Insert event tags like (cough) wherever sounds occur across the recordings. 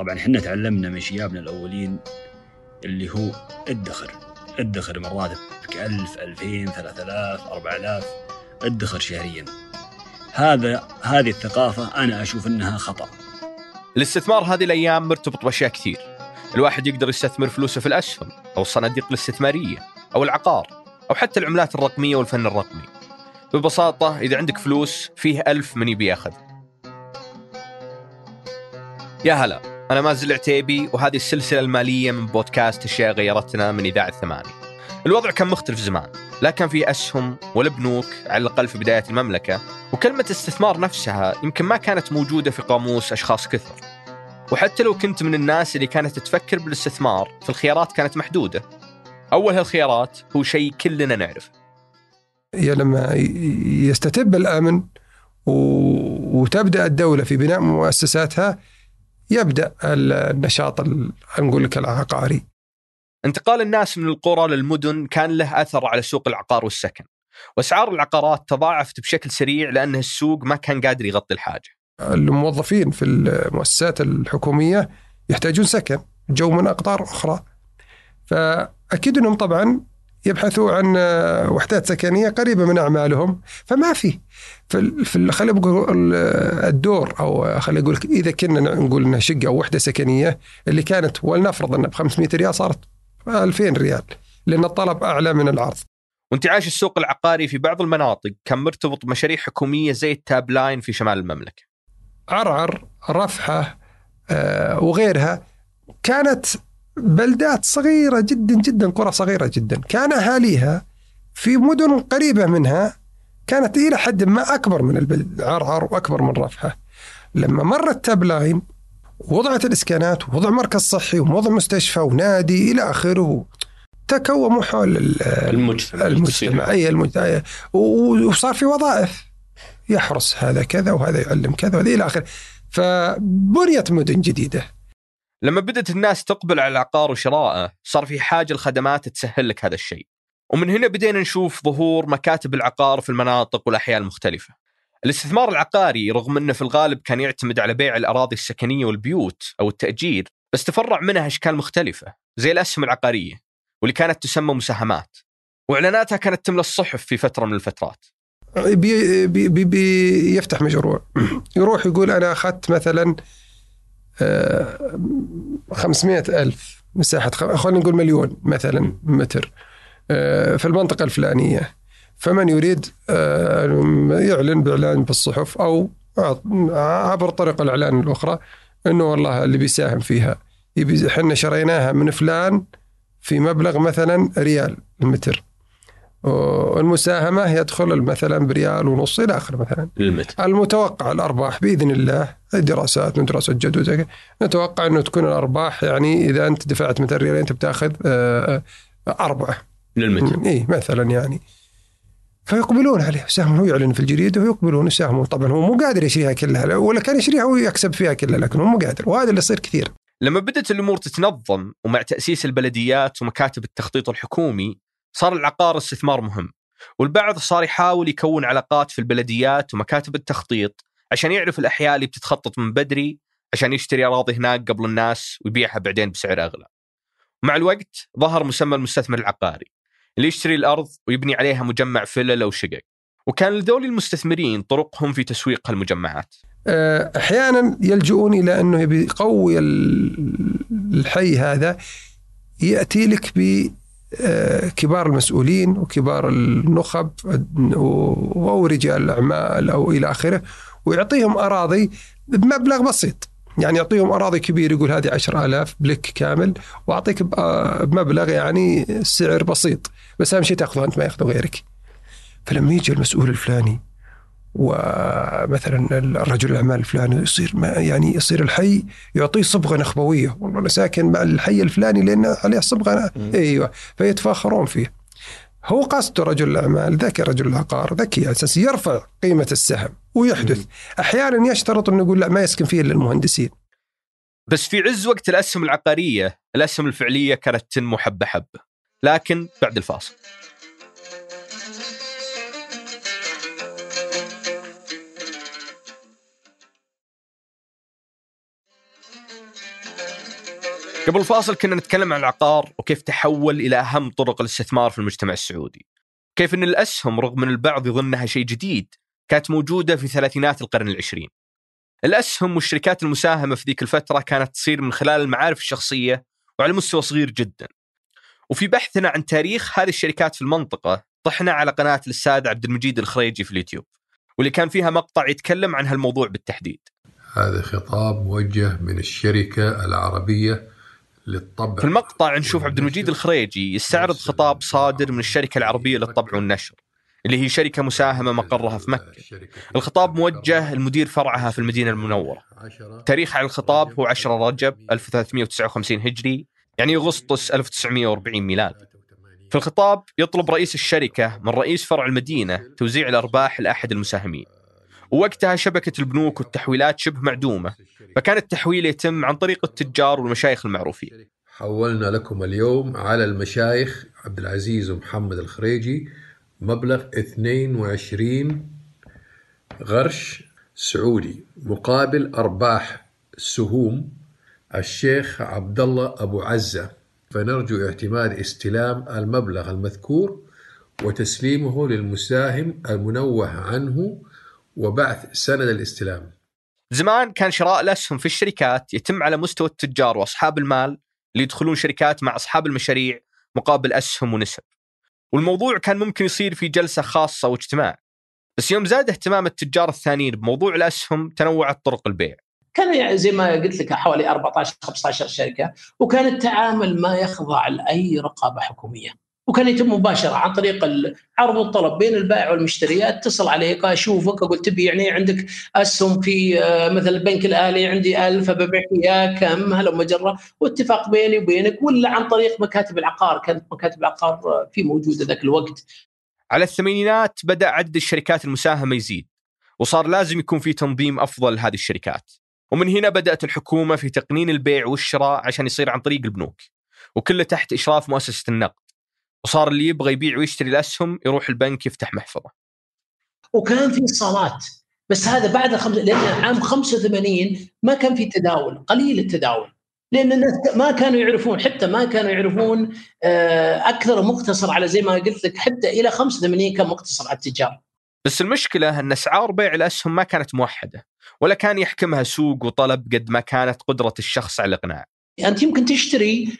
طبعا إحنا تعلمنا من شيابنا الأولين اللي هو ادخر ادخر من راتبك 1000 2000 3000 4000 ادخر شهريا. هذا هذه الثقافة أنا أشوف أنها خطأ. الاستثمار هذه الأيام مرتبط بأشياء كثير. الواحد يقدر يستثمر فلوسه في الأسهم أو الصناديق الاستثمارية أو العقار أو حتى العملات الرقمية والفن الرقمي. ببساطة إذا عندك فلوس فيه ألف من يبي ياخذ. يا هلا. أنا مازل عتيبي وهذه السلسلة المالية من بودكاست أشياء غيرتنا من إذاعة ثمانية الوضع كان مختلف زمان لا كان في أسهم ولا بنوك على الأقل في بداية المملكة وكلمة استثمار نفسها يمكن ما كانت موجودة في قاموس أشخاص كثر. وحتى لو كنت من الناس اللي كانت تفكر بالاستثمار فالخيارات كانت محدودة. أول هالخيارات هو شيء كلنا نعرفه. هي لما يستتب الآمن وتبدأ الدولة في بناء مؤسساتها يبدأ النشاط نقول لك العقاري. انتقال الناس من القرى للمدن كان له أثر على سوق العقار والسكن. وأسعار العقارات تضاعفت بشكل سريع لأن السوق ما كان قادر يغطي الحاجة. الموظفين في المؤسسات الحكومية يحتاجون سكن جو من أقطار أخرى. فأكيد أنهم طبعا يبحثوا عن وحدات سكنية قريبة من أعمالهم فما في في خلينا نقول الدور أو خلينا نقول إذا كنا نقول إنها شقة أو وحدة سكنية اللي كانت ولنفرض إنها ب 500 ريال صارت 2000 ريال لأن الطلب أعلى من العرض. وانتعاش السوق العقاري في بعض المناطق كان مرتبط بمشاريع حكومية زي التاب لاين في شمال المملكة. عرعر رفحة آه، وغيرها كانت بلدات صغيرة جدا جدا قرى صغيرة جدا. كان أهاليها في مدن قريبة منها كانت إلى حد ما أكبر من البلد عرعر وأكبر من رفحة لما مرت تاب لاين وضعت الإسكانات ووضع مركز صحي ووضع مستشفى ونادي إلى آخره. تكوموا حول المجتمع. المجتمع. أي المجتمع وصار في وظائف. يحرس هذا كذا وهذا يعلم كذا وهذا إلى آخره. فبنيت مدن جديدة. لما بدأت الناس تقبل على العقار وشرائه صار في حاجة لخدمات تسهل لك هذا الشيء. ومن هنا بدينا نشوف ظهور مكاتب العقار في المناطق والأحياء المختلفة. الاستثمار العقاري رغم أنه في الغالب كان يعتمد على بيع الأراضي السكنية والبيوت أو التأجير بس تفرع منها أشكال مختلفة زي الأسهم العقارية واللي كانت تسمى مساهمات. وإعلاناتها كانت تملى الصحف في فترة من الفترات. بي بي بي يفتح مشروع. (clears throat) يروح يقول أنا أخذت مثلا 500 ألف مساحة خلينا نقول مليون مثلا متر. آه، في المنطقة الفلانية. فمن يريد آه، يعلن بإعلان بالصحف أو عبر طرق الإعلان الأخرى أنه والله اللي بيساهم فيها. إحنا شريناها من فلان في مبلغ مثلا ريال المتر. والمساهمة يدخل مثلا بريال ونص إلى آخره مثلا. المتر. المتوقع الأرباح بإذن الله دراسات من دراسات جدوى زي نتوقع أنه تكون الأرباح يعني إذا أنت دفعت مثلا ريال أنت بتأخذ آه، آه، أربعة. للمتر إي مثلا يعني. فيقبلون عليه يساهمون هو يعلن في الجريدة ويقبلون يساهمون. طبعا هو مو قادر يشريها كلها ولا كان يشريها ويكسب فيها كلها لكن هو مو قادر وهذا اللي يصير كثير. لما بدأت الأمور تتنظم ومع تأسيس البلديات ومكاتب التخطيط الحكومي صار العقار استثمار مهم والبعض صار يحاول يكون علاقات في البلديات ومكاتب التخطيط عشان يعرف الأحياء اللي بتتخطط من بدري عشان يشتري أراضي هناك قبل الناس ويبيعها بعدين بسعر أغلى. مع الوقت ظهر مسمى المستثمر العقاري اللي يشتري الأرض ويبني عليها مجمع فلل أو شقق وكان لذول المستثمرين طرقهم في تسويق هالمجمعات آه، أحيانا يلجؤون إلى أنه يقوي الحي هذا يأتي لك كبار المسؤولين وكبار النخب أو رجال الأعمال أو إلى آخره ويعطيهم أراضي بمبلغ بسيط. يعني يعطيهم أراضي كبيرة يقول هذه عشر آلاف بلك كامل وأعطيك بمبلغ يعني سعر بسيط. بس أهم شيء تأخذه أنت ما يأخذه غيرك. فلما يجي المسؤول الفلاني ومثلا الرجل الأعمال الفلاني يصير يعني يصير الحي يعطيه صبغة نخبوية. والله أنا ساكن مع الحي الفلاني لأن عليه صبغة. أيوه. فيتفاخرون فيه. هو قصده رجل الأعمال ذكي رجل العقار ذكي على أساس يرفع قيمة السهم ويحدث. أحيانا يشترط أنه يقول لا ما يسكن فيه إلا المهندسين. بس في عز وقت الأسهم العقارية الأسهم الفعلية كانت تنمو حبة حبة. لكن بعد الفاصل. قبل الفاصل كنا نتكلم عن العقار وكيف تحول إلى أهم طرق الاستثمار في المجتمع السعودي. كيف إن الأسهم رغم إن البعض يظنها شيء جديد كانت موجودة في ثلاثينات القرن العشرين. الأسهم والشركات المساهمة في ذيك الفترة كانت تصير من خلال المعارف الشخصية وعلى مستوى صغير جدا. وفي بحثنا عن تاريخ هذه الشركات في المنطقة طحنا على قناة الأستاذ عبد المجيد الخريجي في اليوتيوب واللي كان فيها مقطع يتكلم عن هالموضوع بالتحديد. هذا خطاب موجه من الشركة العربية للطبع. في المقطع نشوف عبد المجيد الخريجي يستعرض خطاب صادر من الشركة العربية للطبع والنشر اللي هي شركة مساهمة مقرها في مكة. الخطاب موجه لمدير فرعها في المدينة المنورة. تاريخ على الخطاب هو 10 رجب 1359 هجري يعني أغسطس 1940 ميلاد. في الخطاب يطلب رئيس الشركة من رئيس فرع المدينة توزيع الأرباح لأحد المساهمين. ووقتها شبكة البنوك والتحويلات شبه معدومة، فكان التحويل يتم عن طريق التجار والمشايخ المعروفين. حولنا لكم اليوم على المشايخ عبد العزيز ومحمد الخريجي مبلغ 22 غرش سعودي مقابل أرباح سهوم الشيخ عبد الله أبو عزة فنرجو اعتماد استلام المبلغ المذكور وتسليمه للمساهم المنوه عنه وبعث سند الاستلام. زمان كان شراء الاسهم في الشركات يتم على مستوى التجار وأصحاب المال اللي يدخلون شركات مع أصحاب المشاريع مقابل أسهم ونسب. والموضوع كان ممكن يصير في جلسة خاصة واجتماع. بس يوم زاد اهتمام التجار الثانيين بموضوع الأسهم تنوعت طرق البيع. كان يعني زي ما قلت لك حوالي 14 15 شركة وكان التعامل ما يخضع لأي رقابة حكومية. وكان يتم مباشرة عن طريق العرض والطلب بين البائع والمشتري اتصل عليك اشوفك أقول تبي يعني عندك اسهم في آه، مثل البنك الاهلي عندي ألف ببيع اياه كم؟ هلا مجرة. واتفاق بيني وبينك ولا عن طريق مكاتب العقار. كانت مكاتب العقار آه، في موجودة ذاك الوقت. على الثمانينات بدأ عدد الشركات المساهمة يزيد وصار لازم يكون في تنظيم أفضل لهذه الشركات. ومن هنا بدأت الحكومة في تقنين البيع والشراء عشان يصير عن طريق البنوك وكله تحت إشراف مؤسسة النقد. وصار اللي يبغى يبيع ويشتري الاسهم يروح البنك يفتح محفظة. وكان في صالات بس هذا بعد الخمس لأن عام 85 ما كان في تداول قليل التداول لأن الناس ما كانوا يعرفون حتى ما كانوا يعرفون آه، أكثر مقتصر على زي ما قلت لك حتى إلى 85 كان مقتصر على التجار. بس المشكلة أن أسعار بيع الأسهم ما كانت موحدة ولا كان يحكمها سوق وطلب قد ما كانت قدرة الشخص على الإقناع. أنت يمكن تشتري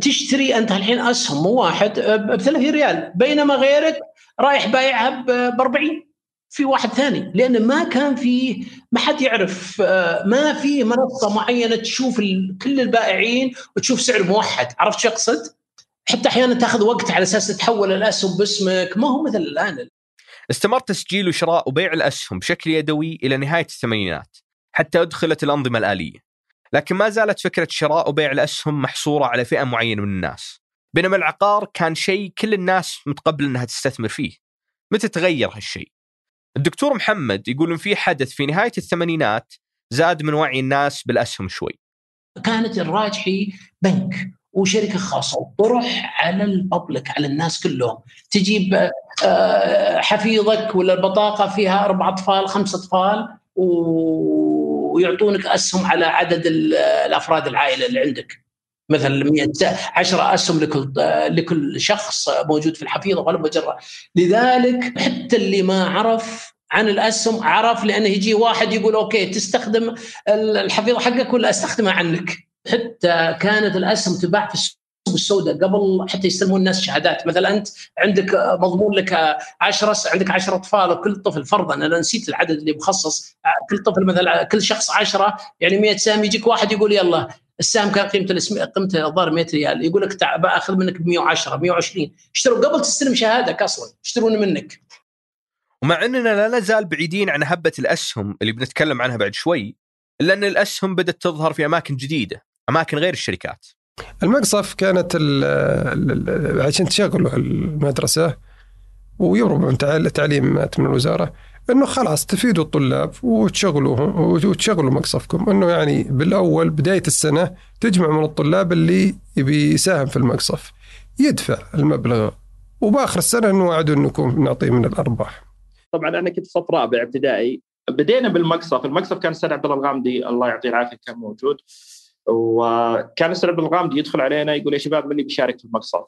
تشتري أنت الحين أسهم واحد ب 30 ريال. بينما غيرك رايح بايعها ب 40 في واحد ثاني. لأن ما كان في ما حد يعرف ما في منصة معينة تشوف كل البائعين وتشوف سعر موحد. عرفت شو أقصد؟ حتى أحيانا تاخذ وقت على أساس تحول الأسهم باسمك. ما هو مثل الآن. استمر تسجيل وشراء وبيع الأسهم بشكل يدوي إلى نهاية الثمانينات حتى أدخلت الأنظمة الآلية. لكن ما زالت فكرة شراء وبيع الأسهم محصورة على فئة معينة من الناس. بينما العقار كان شيء كل الناس متقبل إنها تستثمر فيه. متى تغير هالشيء؟ الدكتور محمد يقول إن في حدث في نهاية الثمانينات زاد من وعي الناس بالأسهم شوي. كانت الراجحي بنك وشركة خاصة وطرح على الببليك على الناس كلهم. تجيب آه، حفيظك ولا البطاقة فيها أربع أطفال خمس أطفال و ويعطونك أسهم على عدد الأفراد العائلة اللي عندك. مثلا 100 10 أسهم لكل لكل شخص موجود في الحفيظة ولا مجرة. لذلك حتى اللي ما عرف عن الأسهم عرف لأنه يجي واحد يقول أوكي تستخدم الحفيظة حقك ولا أستخدمها عنك؟ حتى كانت الأسهم تباع في السوق. السوداء قبل حتى يستلمون الناس شهادات. مثلا أنت عندك مضمون لك 10 عندك 10 أطفال وكل طفل فرضا أنا نسيت العدد اللي مخصص. كل طفل مثلا كل شخص 10 يعني 100 سهم يجيك واحد يقول يلا السهم كان قيمته الاسم قيمته الظاهر 100 ريال. يقول لك باخذ منك ب 110 120 اشتروا قبل تستلم شهادك أصلا يشترون منك. ومع أننا لا نزال بعيدين عن هبة الأسهم اللي بنتكلم عنها بعد شوي الا ان الأسهم بدأت تظهر في أماكن جديدة أماكن غير الشركات. المقصف كانت عشان تشغلوا المدرسة ويمروا من تعليمات من الوزارة إنه خلاص تفيدوا الطلاب وتشغلوهم وتشغلوا مقصفكم إنه يعني بالأول بداية السنة تجمع من الطلاب اللي يبي يساهم في المقصف يدفع المبلغ وبآخر السنة نوعدوا إنكم نعطيه من الأرباح. طبعا أنا كنت صف رابع ابتدائي بدينا بالمقصف، المقصف كان أستاذ عبد الله الغامدي الله يعطيه العافية كان موجود وكان الاستاذ عبد الغامدي يدخل علينا يقول يا شباب من اللي بيشارك في المقصد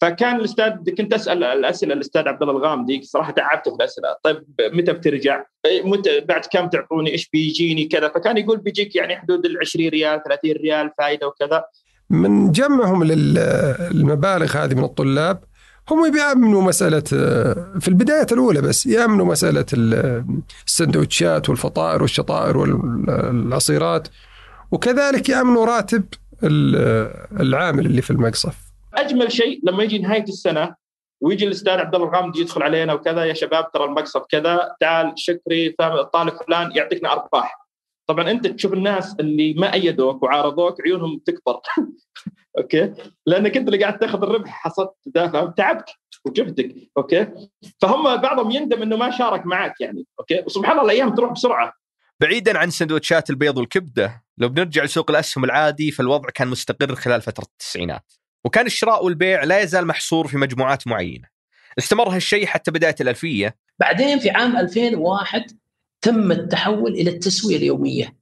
فكان الاستاذ كنت أسأل الأسئلة الأستاذ عبد الله الغامدي صراحة تعبت في الأسئلة. طيب متى بترجع؟ متى بعد كم تعطوني؟ إيش بيجيني؟ كذا. فكان يقول بيجيك يعني حدود ال 20 ريال 30 ريال فائده وكذا. من جمعهم للمبالغ هذه من الطلاب هم بيأمنوا مسألة في البداية الأولى بس يأمنوا مسألة السندوتشات والفطائر والشطائر والعصيرات وكذلك يأمنوا راتب العامل اللي في المقصف. أجمل شيء لما يجي نهاية السنة ويجي الأستاذ عبد الله الغامدي يدخل علينا وكذا يا شباب ترى المقصف كذا تعال شكري الطالب فلان يعطيكنا أرباح. طبعا أنت تشوف الناس اللي ما أيدوك وعارضوك عيونهم تكبر. (laughs) okay؟ لأنك أنت اللي قاعد تأخذ الربح حصلت تدافع تعبك وجهدك. okay؟ فهم بعضهم يندم إنه ما شارك معك يعني. okay؟ وسبحان الله الأيام تروح بسرعة. بعيدا عن سندوتشات البيض والكبدة. لو بنرجع لسوق الأسهم العادي فالوضع كان مستقر خلال فترة التسعينات. وكان الشراء والبيع لا يزال محصور في مجموعات معينة. استمر هالشيء حتى بداية الألفية. بعدين في عام 2001 تم التحول إلى التسوية اليومية.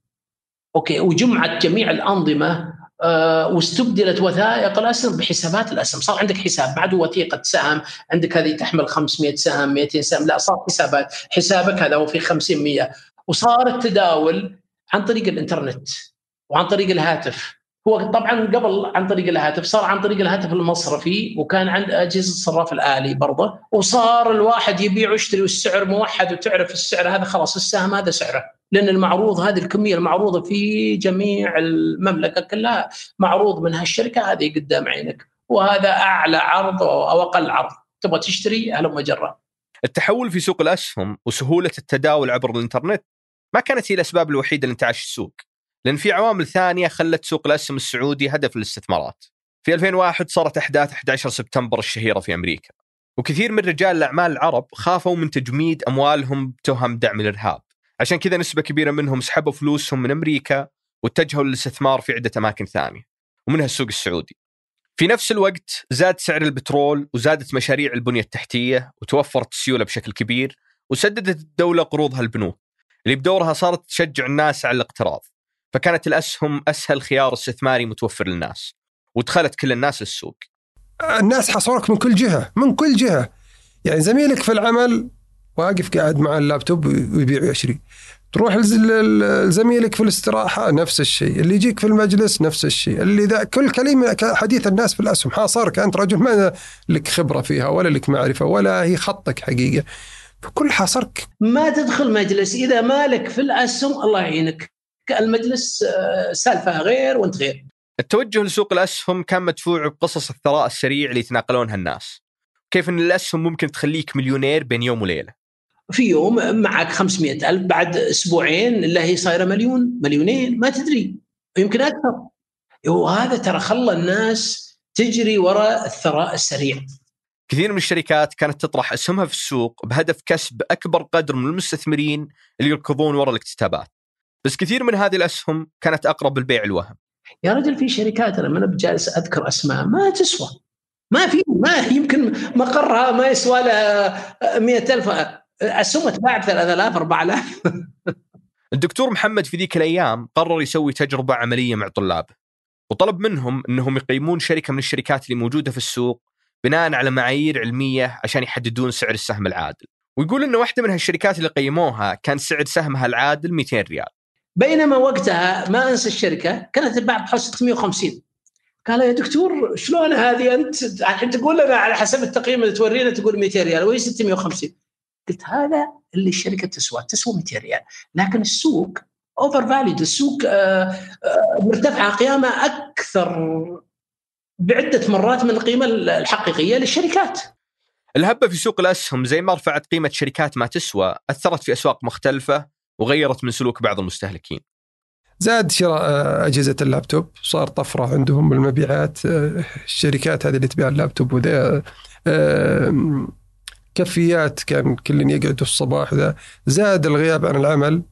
أوكي وجمعت جميع الأنظمة آه واستبدلت وثائق الأسهم بحسابات الأسهم، صار عندك حساب ما عاد وثيقة سهم، عندك هذه تحمل 500 سهم 200 سهم، لا صار حسابات، حسابك هذا هو في 50 100 وصار التداول عن طريق الإنترنت وعن طريق الهاتف. هو طبعا قبل عن طريق الهاتف صار عن طريق الهاتف المصرفي وكان عند أجهزة الصراف الآلي برضه. وصار الواحد يبيع ويشتري والسعر موحد وتعرف السعر هذا خلاص السهم هذا سعره. لأن المعروض هذه الكمية المعروضة في جميع المملكة كلها معروض من هالشركة هذه قدام عينك. وهذا أعلى عرض أو أقل عرض. تبغى تشتري؟ هلم جرة التحول في سوق الأسهم وسهولة التداول عبر الإنترنت ما كانت هي الأسباب الوحيدة لانتعاش السوق لأن في عوامل ثانية خلت سوق الأسهم السعودي هدف للاستثمارات. في 2001 صارت أحداث 11 سبتمبر الشهيرة في أمريكا. وكثير من رجال الأعمال العرب خافوا من تجميد أموالهم بتهم دعم الإرهاب. عشان كذا نسبة كبيرة منهم سحبوا فلوسهم من أمريكا واتجهوا للاستثمار في عدة أماكن ثانية ومنها السوق السعودي. في نفس الوقت زاد سعر البترول وزادت مشاريع البنية التحتية وتوفرت السيولة بشكل كبير وسددت الدولة قروضها البنوك اللي بدورها صارت تشجع الناس على الاقتراض. فكانت الأسهم أسهل خيار استثماري متوفر للناس ودخلت كل الناس للسوق. الناس حصرك من كل جهة من كل جهة. يعني زميلك في العمل واقف قاعد مع اللابتوب ويبيع ويشتري. تروح لزميلك في الاستراحة نفس الشيء. اللي يجيك في المجلس نفس الشيء. اللي ذا كل كلمة حديث الناس في الأسهم حاصرك أنت رجل ما لك خبرة فيها ولا لك معرفة ولا هي خطك حقيقة. فكل حاصرك ما تدخل مجلس إذا مالك في الأسهم الله يعينك المجلس آه، سالفة غير وأنت غير. التوجه لسوق الأسهم كان مدفوع بقصص الثراء السريع اللي يتناقلونها الناس. كيف إن الأسهم ممكن تخليك مليونير بين يوم وليلة. في يوم معك 500 ألف بعد أسبوعين إلا هي صايرة مليون مليونين ما تدري يمكن أكثر وهذا ترى خلى الناس تجري وراء الثراء السريع كثير من الشركات كانت تطرح اسهمها في السوق بهدف كسب أكبر قدر من المستثمرين اللي يركضون وراء الاكتتابات. بس كثير من هذه الأسهم كانت أقرب البيع الوهم. يا رجل في شركات أنا ما بجالس أذكر أسماء ما تسوى. ما في ما يمكن مقرها ما يسوى لها 100000 اسهم تباع ب 3000 4000 الدكتور محمد في ذيك الأيام قرر يسوي تجربة عملية مع طلابه وطلب منهم إنهم يقيمون شركة من الشركات اللي موجودة في السوق بناء على معايير علمية عشان يحددون سعر السهم العادل. ويقول إنه واحدة من هالشركات اللي قيموها كان سعر سهمها العادل 200 ريال. بينما وقتها ما أنسى الشركة كانت تتباع بحوالي 650 قال يا دكتور شلون هذه أنت الحين تقول لنا على حسب التقييم اللي تورينا تقول 200 ريال وهي 650 قلت هذا اللي الشركة تسوى تسوى 200 ريال. لكن السوق overvalued السوق آه، آه، مرتفعة قيمه أكثر بعدة مرات من القيمة الحقيقية للشركات. الهبة في سوق الأسهم زي ما رفعت قيمة شركات ما تسوى أثرت في أسواق مختلفة وغيرت من سلوك بعض المستهلكين. زاد شراء آه، أجهزة اللابتوب. صار طفرة عندهم بالمبيعات آه، الشركات هذه اللي تبيع اللابتوب وذا آه، كفيات كان كل يقعدوا الصباح ذا. زاد الغياب عن العمل.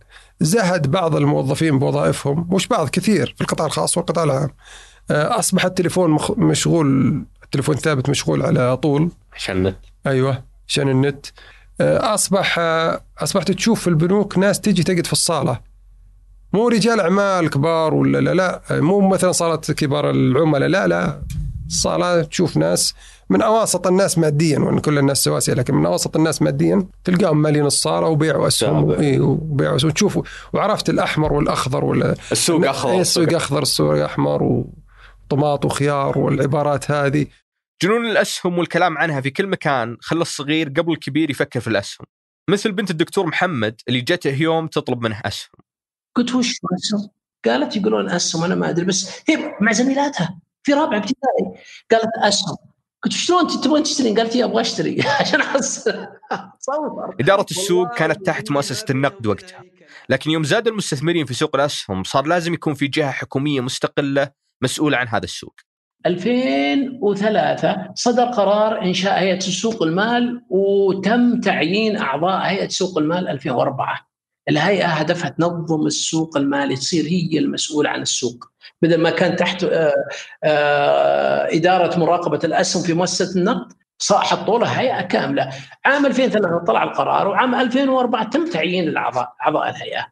زهد بعض الموظفين بوظائفهم مش بعض كثير في القطاع الخاص والقطاع العام. أصبح التليفون مشغول التليفون ثابت مشغول على طول. عشان النت. أيوه عشان النت. آه، أصبح آه، أصبحت تشوف في البنوك ناس تيجي تقعد في الصالة. مو رجال أعمال كبار ولا لا لا مو مثلا صارت كبار العملاء لا لا. صار تشوف ناس من أواسط الناس ماديا وإن كل الناس سواسية لكن من اوسط الناس ماديا تلقاهم مالين الصالة وبيعوا أسهم. إيه، وبيعوا أسهم. تشوفوا وعرفت الأحمر والأخضر ولا السوق أخضر. إيه، السوق أخضر السوق أحمر وطماط وخيار والعبارات هذه. جنون الأسهم والكلام عنها في كل مكان خلى الصغير قبل الكبير يفكر في الأسهم. مثل بنت الدكتور محمد اللي جته يوم تطلب منه أسهم. قلت وش اسهم؟ قالت يقولون أسهم أنا ما أدري بس هي مع زميلاتها في رابعه ابتدائي. قالت أسهم. قلت شلون تبغين تشترين؟ قالت يا أبغى أشتري. (laughs) عشان احس تصور إدارة السوق كانت تحت مؤسسة النقد وقتها. لكن يوم زاد المستثمرين في سوق الأسهم صار لازم يكون في جهة حكومية مستقلة مسؤولة عن هذا السوق. 2003 صدر قرار إنشاء هيئة سوق المال وتم تعيين أعضاء هيئة سوق المال 2004 الهيئة هدفها تنظم السوق المالي تصير هي المسؤولة عن السوق. بدل ما كان تحت آه، آه، إدارة مراقبة الأسهم في مؤسسة النقد حطوا له هيئة كاملة. عام 2003 طلع القرار وعام 2004 تم تعيين الأعضاء أعضاء الهيئة.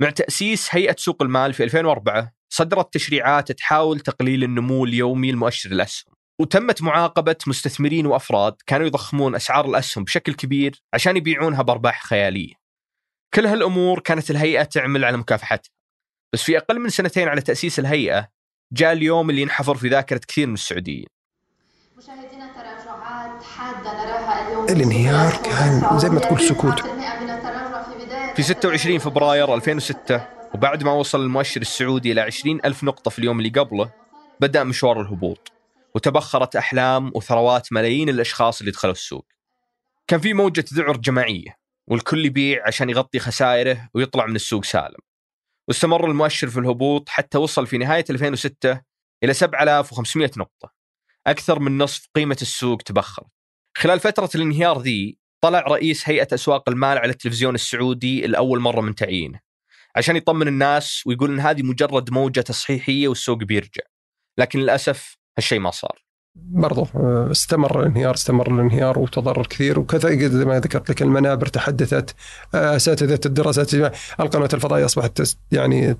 مع تأسيس هيئة سوق المال في 2004 صدرت تشريعات تحاول تقليل النمو اليومي لمؤشر الأسهم وتمت معاقبة مستثمرين وأفراد كانوا يضخمون أسعار الأسهم بشكل كبير عشان يبيعونها بأرباح خيالية. كل هالأمور كانت الهيئة تعمل على مكافحتها. بس في أقل من سنتين على تأسيس الهيئة جاء اليوم اللي ينحفر في ذاكرة كثير من السعوديين. مشاهدينا تراجعات حادة نراها اليوم. الانهيار كان زي ما تقول سكوت. في 26 فبراير 2006 وبعد ما وصل المؤشر السعودي إلى 20 ألف نقطة في اليوم اللي قبله بدأ مشوار الهبوط وتبخرت أحلام وثروات ملايين الأشخاص اللي دخلوا السوق. كان في موجة ذعر جماعية والكل يبيع عشان يغطي خسائره ويطلع من السوق سالم. واستمر المؤشر في الهبوط حتى وصل في نهاية 2006 إلى 7500 نقطة. أكثر من نصف قيمة السوق تبخرت. خلال فترة الانهيار ذي طلع رئيس هيئة أسواق المال على التلفزيون السعودي لأول مرة من تعيينه. عشان يطمن الناس ويقول إن هذه مجرد موجة تصحيحية والسوق بيرجع. لكن للأسف هالشيء ما صار. برضو آه، استمر الانهيار استمر الانهيار وتضرر كثير. وكذا زي ما ذكرت لك المنابر تحدثت آه، أساتذة الدراسات القناه الفضائية أصبحت يعني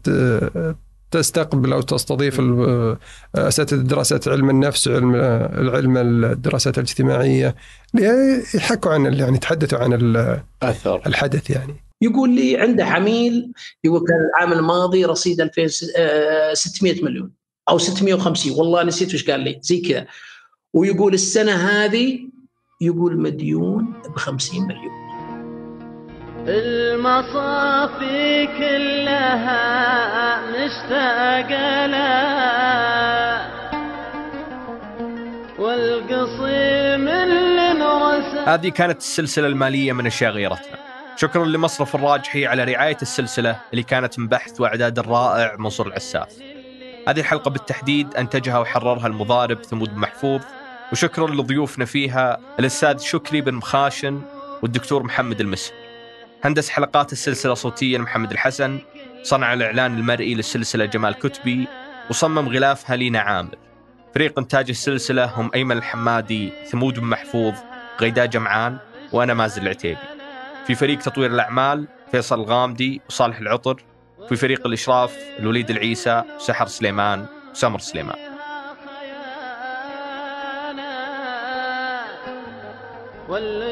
تستقبل أو تستضيف آه، أساتذة دراسات علم النفس علم العلم الدراسات الاجتماعية يحكوا عن يعني يتحدثوا عن أثر. الحدث يعني. يقول لي عنده عميل يقول كان العام الماضي رصيد 2600 مليون أو 650 والله نسيت وش قال لي زي كذا. ويقول السنة هذه يقول مديون ب 50 مليون. المصافي كلها مشتاقة لها. والقصيم اللي انرسم هذه كانت السلسلة المالية من أشياء غيرتنا شكرا لمصرف الراجحي على رعاية السلسلة اللي كانت من بحث وإعداد الرائع منصور العساف. هذه الحلقة بالتحديد أنتجها وحررها المضارب ثمود محفوظ وشكرا لضيوفنا فيها الأستاذ شكري بن مخاشن والدكتور محمد المسك هندس حلقات السلسلة صوتيا محمد الحسن صنع الإعلان المرئي للسلسلة جمال كتبي وصمم غلافها لينا عامر. فريق إنتاج السلسلة هم أيمن الحمادي ثمود بن محفوظ غيدا جمعان وأنا مازن العتيبي. في فريق تطوير الأعمال فيصل الغامدي وصالح العطر في فريق الإشراف الوليد العيسى سحر سليمان وسمر سليمان. واللجين